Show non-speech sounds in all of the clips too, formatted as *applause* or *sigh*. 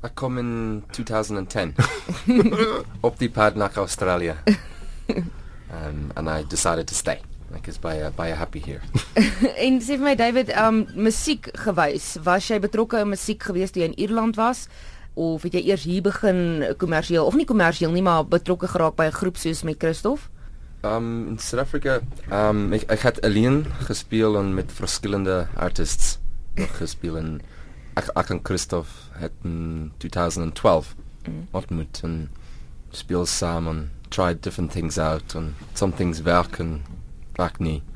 Ek kom in 2010 op die pad na Australië. Um, and I decided to stay. Ek is baie baie happy here. *laughs* en sê vir my David, um musiek gewys, was jy betrokke in musiek gewees toe jy in Ierland was of het jy eers hier begin kommersieel of nie kommersieel nie, maar betrokke geraak by 'n groep soos met Christof? Um in South Africa, um ek, ek het alleen gespeel en met verskillende artists gespeel en ek ek en Christof het in 2012 mm. ontmoet en speel samen tried different things out and some things werk en werk nie. *laughs*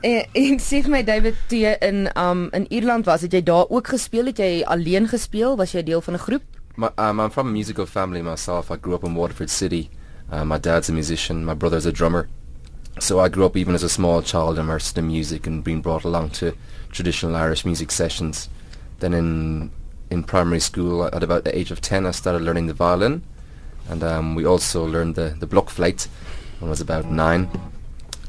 En, en sê vir my David toe jy in um in Ierland was, het jy daar ook gespeel? Het jy alleen gespeel? Was jy deel van 'n groep? My, um, I'm from a musical family myself. I grew up in Waterford City. Uh, my dad's a musician. My brother's a drummer. So I grew up even as a small child immersed in music and being brought along to traditional Irish music sessions. Then in in primary school, at about the age of 10, I started learning the violin. And um, we also learned the, the block flight when I was about nine.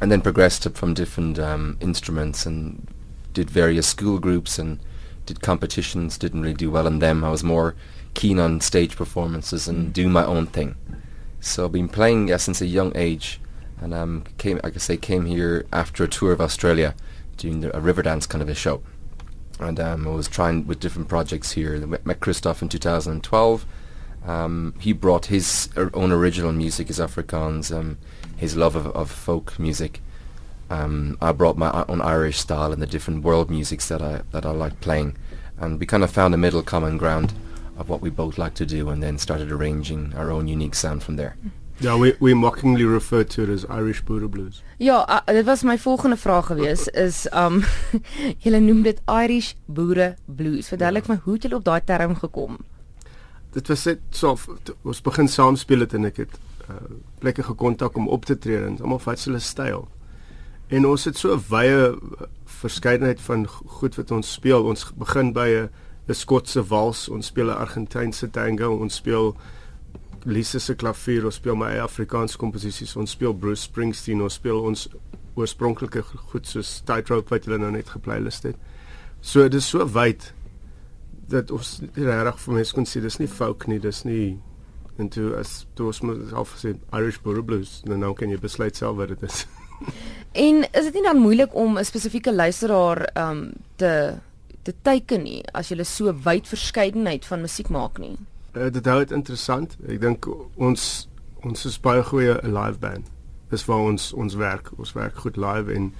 And then progressed up from different um, instruments and did various school groups and did competitions. Didn't really do well in them. I was more keen on stage performances and do my own thing. So I've been playing yeah, since a young age. And um, came, like I say, came here after a tour of Australia doing the, a river dance kind of a show. And um, I was trying with different projects here. I met Christoph in 2012 um, he brought his own original music, his Afrikaans, um, his love of, of folk music. Um, I brought my own Irish style and the different world musics that I that I like playing, and we kind of found a middle common ground of what we both like to do, and then started arranging our own unique sound from there. Ja, we we mockingly refer to it as Irish Boere Blues. Ja, uh, dit was my volgende vraag gewees is um *laughs* julle noem dit Irish Boere Blues. Verduidelik ja. my hoe het julle op daai term gekom? dit was net so ons begin saam speel het en ek het uh, plekke gekontak om op te tree en almal vat hulle styl. En ons het so 'n wye verskeidenheid van goed wat ons speel. Ons begin by 'n 'n Skotse wals, ons speel 'n Argentynse tango, ons speel Lisa se klavier, ons speel my Afrikaanse komposisies, ons speel Bruce Springsteen, ons speel ons oorspronklike goed soos Tightrope wat julle nou net geplaylist het. So dit is so wyd dat ons regtig vir mense kon sê dis nie folk nie, dis nie en toe as toe ons moet al sê Irish Boer Blues, dan nou kan jy besluit self wat dit is. *laughs* en is dit nie dan moeilik om 'n spesifieke luisteraar um te te teiken nie as jy so wyd verskeidenheid van musiek maak nie? Uh, dit hou dit interessant. Ek dink ons ons is baie goeie live band. Dis waar ons ons werk, ons werk goed live en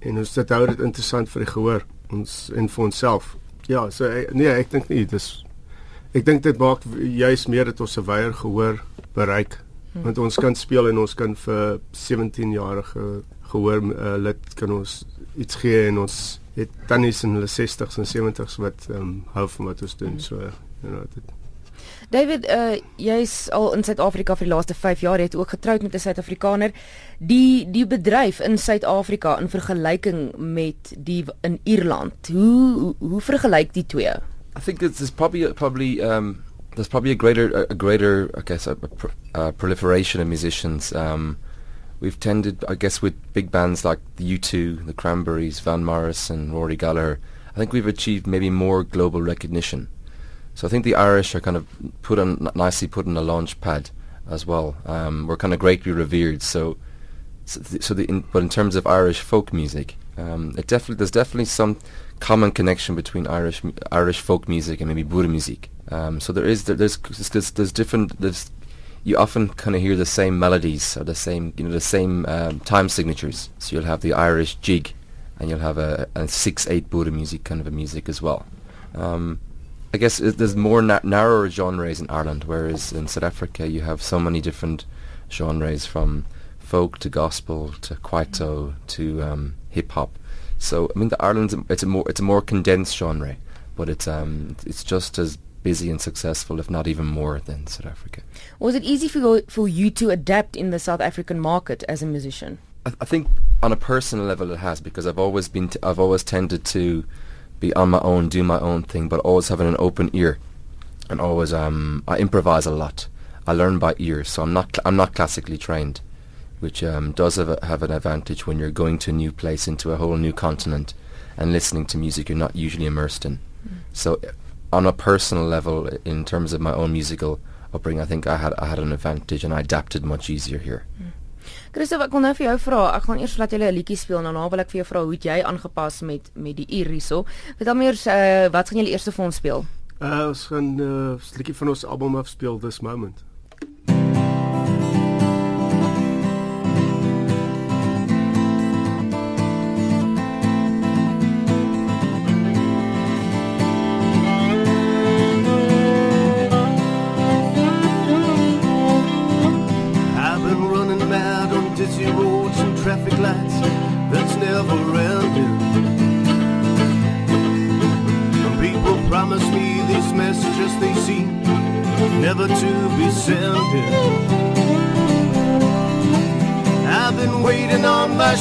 en ons dit hou dit interessant vir die gehoor ons en vir onsself Ja, so nee, ek dink nie dis ek dink dit maak juis meer dat ons se weier gehoor bereik hm. want ons kan speel en ons kan vir 17 jarige gehoor uh, lid kan ons iets gee en ons het tannies in hulle 60s en 70s wat um, hou van wat ons doen hm. so you know dit David, uh, jy's al in Suid-Afrika vir die laaste 5 jaar, jy het ook getroud met 'n Suid-Afrikaner. Die die bedryf in Suid-Afrika in vergelyking met die in Ierland. Hoe hoe, vergelyk die twee? I think it's there's probably probably um there's probably a greater a, greater I guess a, a, a proliferation of musicians um we've tended I guess with big bands like the U2, the Cranberries, Van Morrison, Rory Gallagher, I think we've achieved maybe more global recognition. So I think the Irish are kind of put on nicely put on a launch pad as well. Um, we're kind of greatly revered. So, so, so the, in, but in terms of Irish folk music, um, it definitely there's definitely some common connection between Irish Irish folk music and maybe Buddha music. Um, so there is there, there's, there's there's different there's you often kind of hear the same melodies or the same you know the same um, time signatures. So you'll have the Irish jig, and you'll have a, a six eight Buddha music kind of a music as well. Um, I guess there's more na- narrower genres in Ireland, whereas in South Africa you have so many different genres from folk to gospel to kwaito to um, hip hop. So I mean, the Ireland's it's a more it's a more condensed genre, but it's um it's just as busy and successful, if not even more, than South Africa. Was it easy for for you to adapt in the South African market as a musician? I, I think on a personal level it has because I've always been t- I've always tended to be on my own, do my own thing, but always having an open ear, and always um, I improvise a lot. I learn by ear, so I'm not I'm not classically trained, which um, does have, a, have an advantage when you're going to a new place, into a whole new continent, and listening to music you're not usually immersed in. Mm. So on a personal level, in terms of my own musical upbringing, I think I had I had an advantage and I adapted much easier here. Christof, ek wil nou vir jou vra. Ek gaan eers laat jy 'n liedjie speel en daarna wil ek vir jou vra hoe jy aangepas met met die uur hierso. Vertel my eers uh, wat gaan jy eers vir ons speel? Uh ons gaan 'n uh, liedjie van ons album afspeel this moment.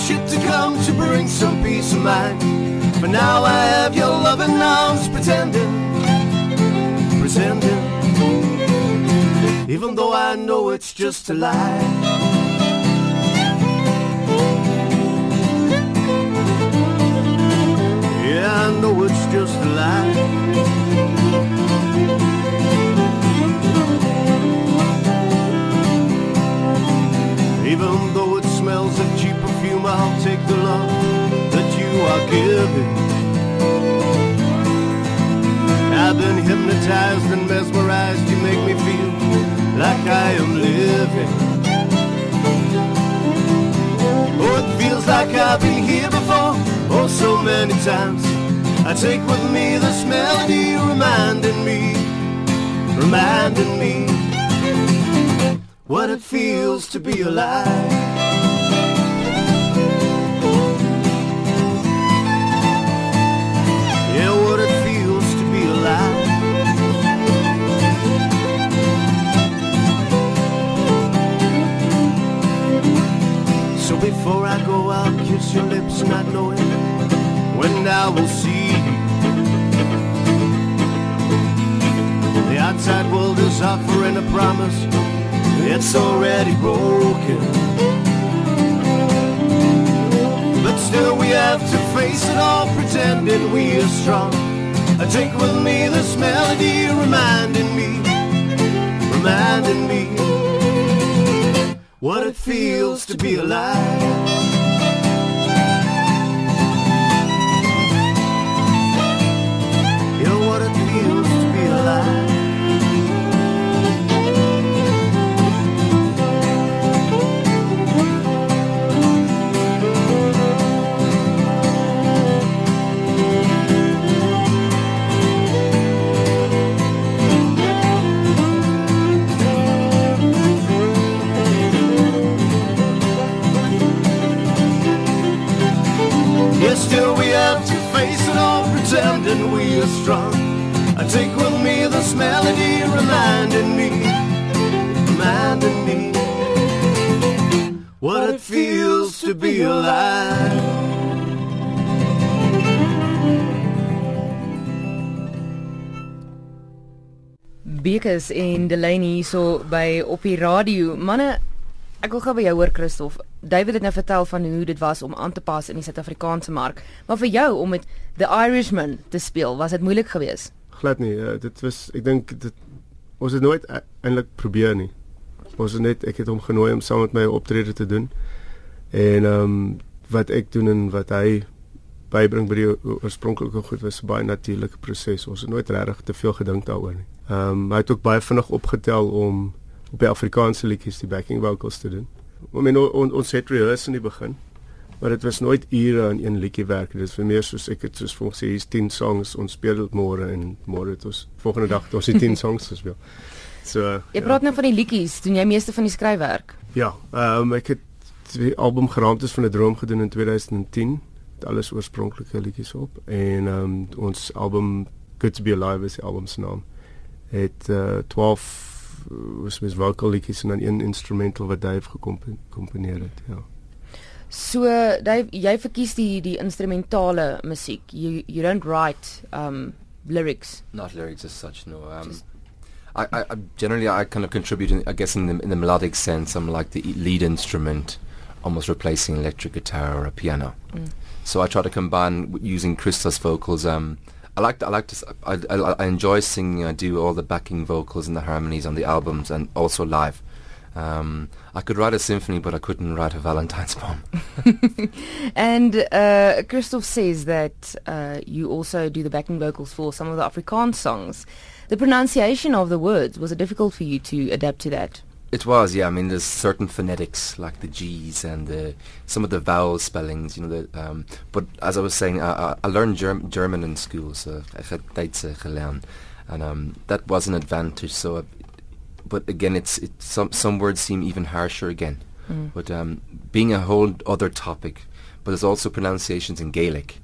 Ship to come to bring some peace of mind. But now I have your loving arms pretending, pretending. Even though I know it's just a lie. Yeah, I know it's just a lie. Even though smells of cheap perfume, I'll take the love that you are giving. I've been hypnotized and mesmerized, you make me feel like I am living. Oh, it feels like I've been here before, oh, so many times. I take with me this melody reminding me, reminding me what it feels to be alive. Face it all pretending we are strong. I take with me this melody reminding me, reminding me what it feels to be alive. It feels to be alive. Bekes en Delaney hierso by op die radio. Manne, ek wil gou by jou hoor Christof. David het nou vertel van hoe dit was om aan te pas in die Suid-Afrikaanse mark, maar vir jou om met The Irishman te speel, was dit moeilik geweest? Glad nie. Uh, dit was ek dink dit ons het nooit e-, eintlik probeer nie. Ons het net ek het hom genooi om saam met my optrede te doen. En ehm um, wat ek doen en wat hy bybring by die oorspronklike goed was 'n baie natuurlike proses. Ons het nooit regtig te veel gedink daaroor nie. Ehm um, hy het ook baie vinnig opgetel om op die Afrikaanse liedjies die backing vocals te doen. Maar men on, ons het rehearse in die begin. Maar dit was nooit ure aan een liedjie werk. Dit is vir meer soos ek het soos vir sê hier's 10 songs ons speel dit môre en môre het ons volgende dag ons het 10 songs gespeel. So Jy ja. praat nou van die liedjies, doen jy meeste van die skryfwerk? Ja, ehm um, ek het die album Geraamtes van 'n droom gedoen in 2010. Dit alles oorspronklike liedjies op en ehm um, ons album Good to be alive is die album se naam. Het uh, 12 was mis vocal liedjies en dan een instrumental wat Dave gekomponeer het, ja. So Dave, jy verkies die die instrumentale musiek. You you don't write um lyrics. Not lyrics as such, no. Um Just I, I, I generally I kind of contribute in, I guess in the in the melodic sense I'm like the lead instrument almost replacing electric guitar or a piano. Mm. So I try to combine using Christos vocals um I like I like to I enjoy singing. I do all the backing vocals and the harmonies on the albums and also live. Um, I could write a symphony, but I couldn't write a Valentine's poem. *laughs* And uh, Christoph says that uh, you also do the backing vocals for some of the Afrikaans songs. The pronunciation of the words was it difficult for you to adapt to that? It was, yeah. I mean, there's certain phonetics like the G's and the some of the vowel spellings, you know. The, um, but as I was saying, I, I, I learned Germ- German in school, so I had gelernt, and um, that was an advantage. So, uh, but again, it's it's some some words seem even harsher again. Mm. But um, being a whole other topic, but there's also pronunciations in Gaelic,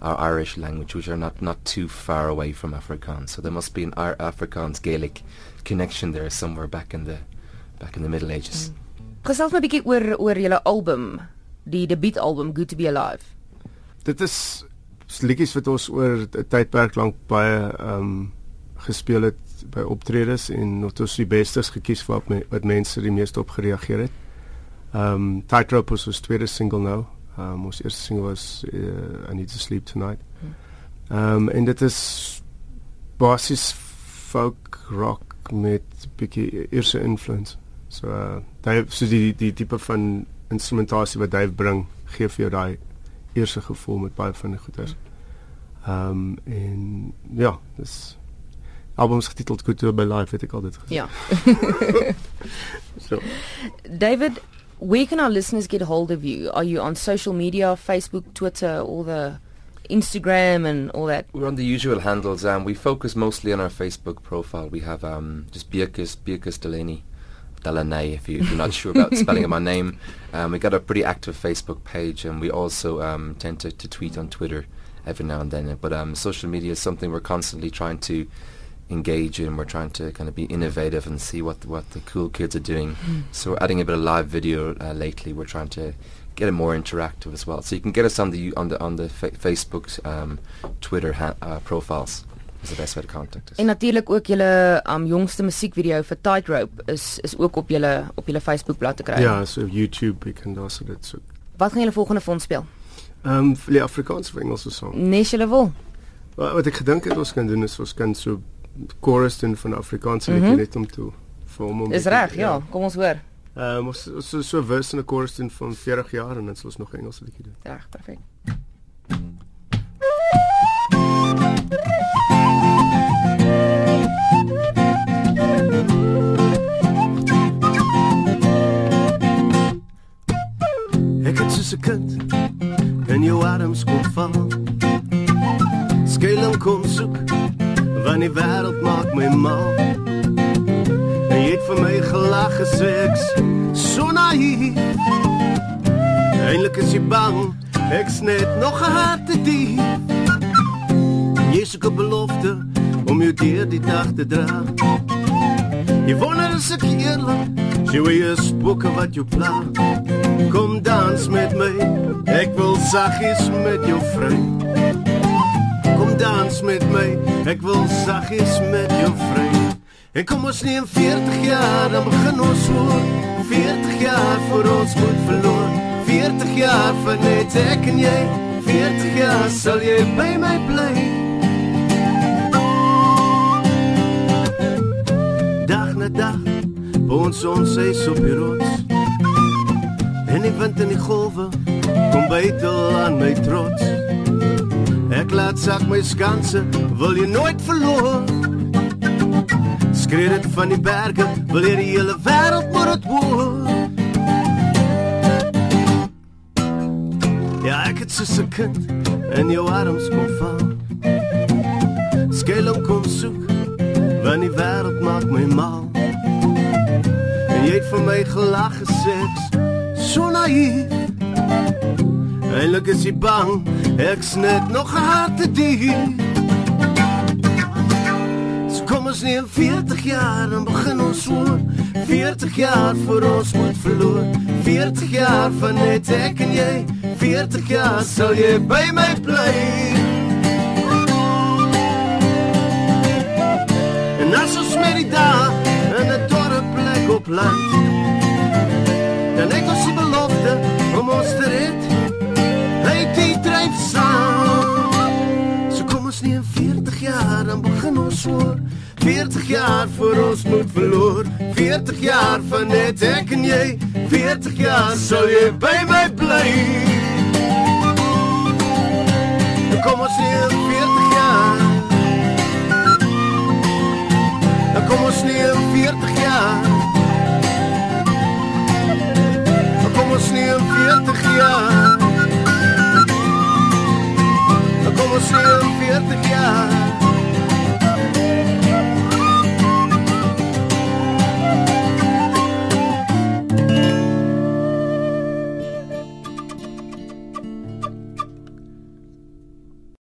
our Irish language, which are not, not too far away from Afrikaans. So there must be an Ar- Afrikaans Gaelic connection there somewhere back in the back in the Middle Ages. Gesels my bietjie oor oor julle album, die debuutalbum Good to be Alive. Dit is liedjies wat ons oor 'n tydperk lank baie ehm um, gespeel het by optredes en wat ons die bestes gekies wat me, wat mense die meeste op gereageer het. Ehm um, Tightrope was ons tweede single nou. Um, ons eerste single was uh, I Need to Sleep Tonight. Um, en dit is basies folk rock met bietjie Ierse influence. So uh Dave so die die tipe van instrumentasie wat Dave bring gee vir jou daai Ierse gevoel met baie van die goeders. Ehm um, en ja, dis albums getiteld Good to be Live het ek al dit gesê. Ja. *laughs* So David, where can our listeners get hold of you? Are you on social media, Facebook, Twitter, all the Instagram and all that? We're on the usual handles. Um, we focus mostly on our Facebook profile. We have um, just Beatrice, Beatrice Delaney, Delaney, if, you, you're not sure about spelling of my *laughs* name. Um, we got a pretty active Facebook page, and we also um, tend to, to tweet on Twitter every now and then. But um, social media is something we're constantly trying to engage in. We're trying to kind of be innovative and see what what the cool kids are doing. So we're adding a bit of live video uh, lately. We're trying to get it more interactive as well. So you can get us on the on the on the fa- Facebook, um, Twitter ha- uh, profiles. Is the best way to contact us. En natuurlik ook julle um jongste musiekvideo vir Tightrope is is ook op julle op julle Facebookblad te kry. ja, so YouTube ek kan daar so dit so. Wat gaan julle volgende vir ons speel? Ehm um, vir die Afrikaanse of Engelse song. Nes julle wil. Wat, wat ek gedink het ons kan doen is ons kan so chorus doen van Afrikaanse liedjie Mhm. net om toe vir hom om Is reg, ja. Kom ons hoor. Ehm um, ons so, so verse en 'n chorus doen van 40 jaar en dan sal ons nog 'n Engelse liedjie doen. Reg, perfek. Ek het soos 'n kind in jou arms kom val. Skuilings kom soek want gelag gesê ek's so naïef. Eintlik is jy bang, ek's net nog 'n harte soek 'n belofte om jou deur die dag te dra. Jy wonder as ek eerlik, jy weer spooke wat jou pla. Kom dans met my, ek wil saggies met jou vry. Kom dans met my, ek wil saggies met jou vry. En kom ons neem 40 jaar, dan begin ons hoor. 40 jaar voor ons moet verloor. 40 jaar van net ek en jy. 40 jaar sal jy by my bly. Dag na dag, ons ons huis op die rots. En die wind en die golwe kom bytel aan my trots. Ek laat sak my skanse, wil jy nooit verloor. Skree dit van die berge, wil jy die hele wêreld moet dit hoor. Ja, ek het soos 'n kind in jou arms kom val. Skuil kom soek, want die wêreld maak my mal. En jy het vir my gelag gesê, so naïef. Eilik is jy bang, ek's net nog harte dief. Ons neem 40 jaar en begin ons hoor. 40 jaar voor ons moet verloor. 40 jaar van net ek en jy. 40 jaar sal jy by my bly. En as ons met die dag in 'n dorre plek op land. Dan ek ons die belofte om ons te red. Hy die dryf saam. So kom ons neem 40 jaar dan begin ons hoor 40 jaar vir ons moet verloor. 40 jaar van net ek en jy. 40 jaar sal jy by my bly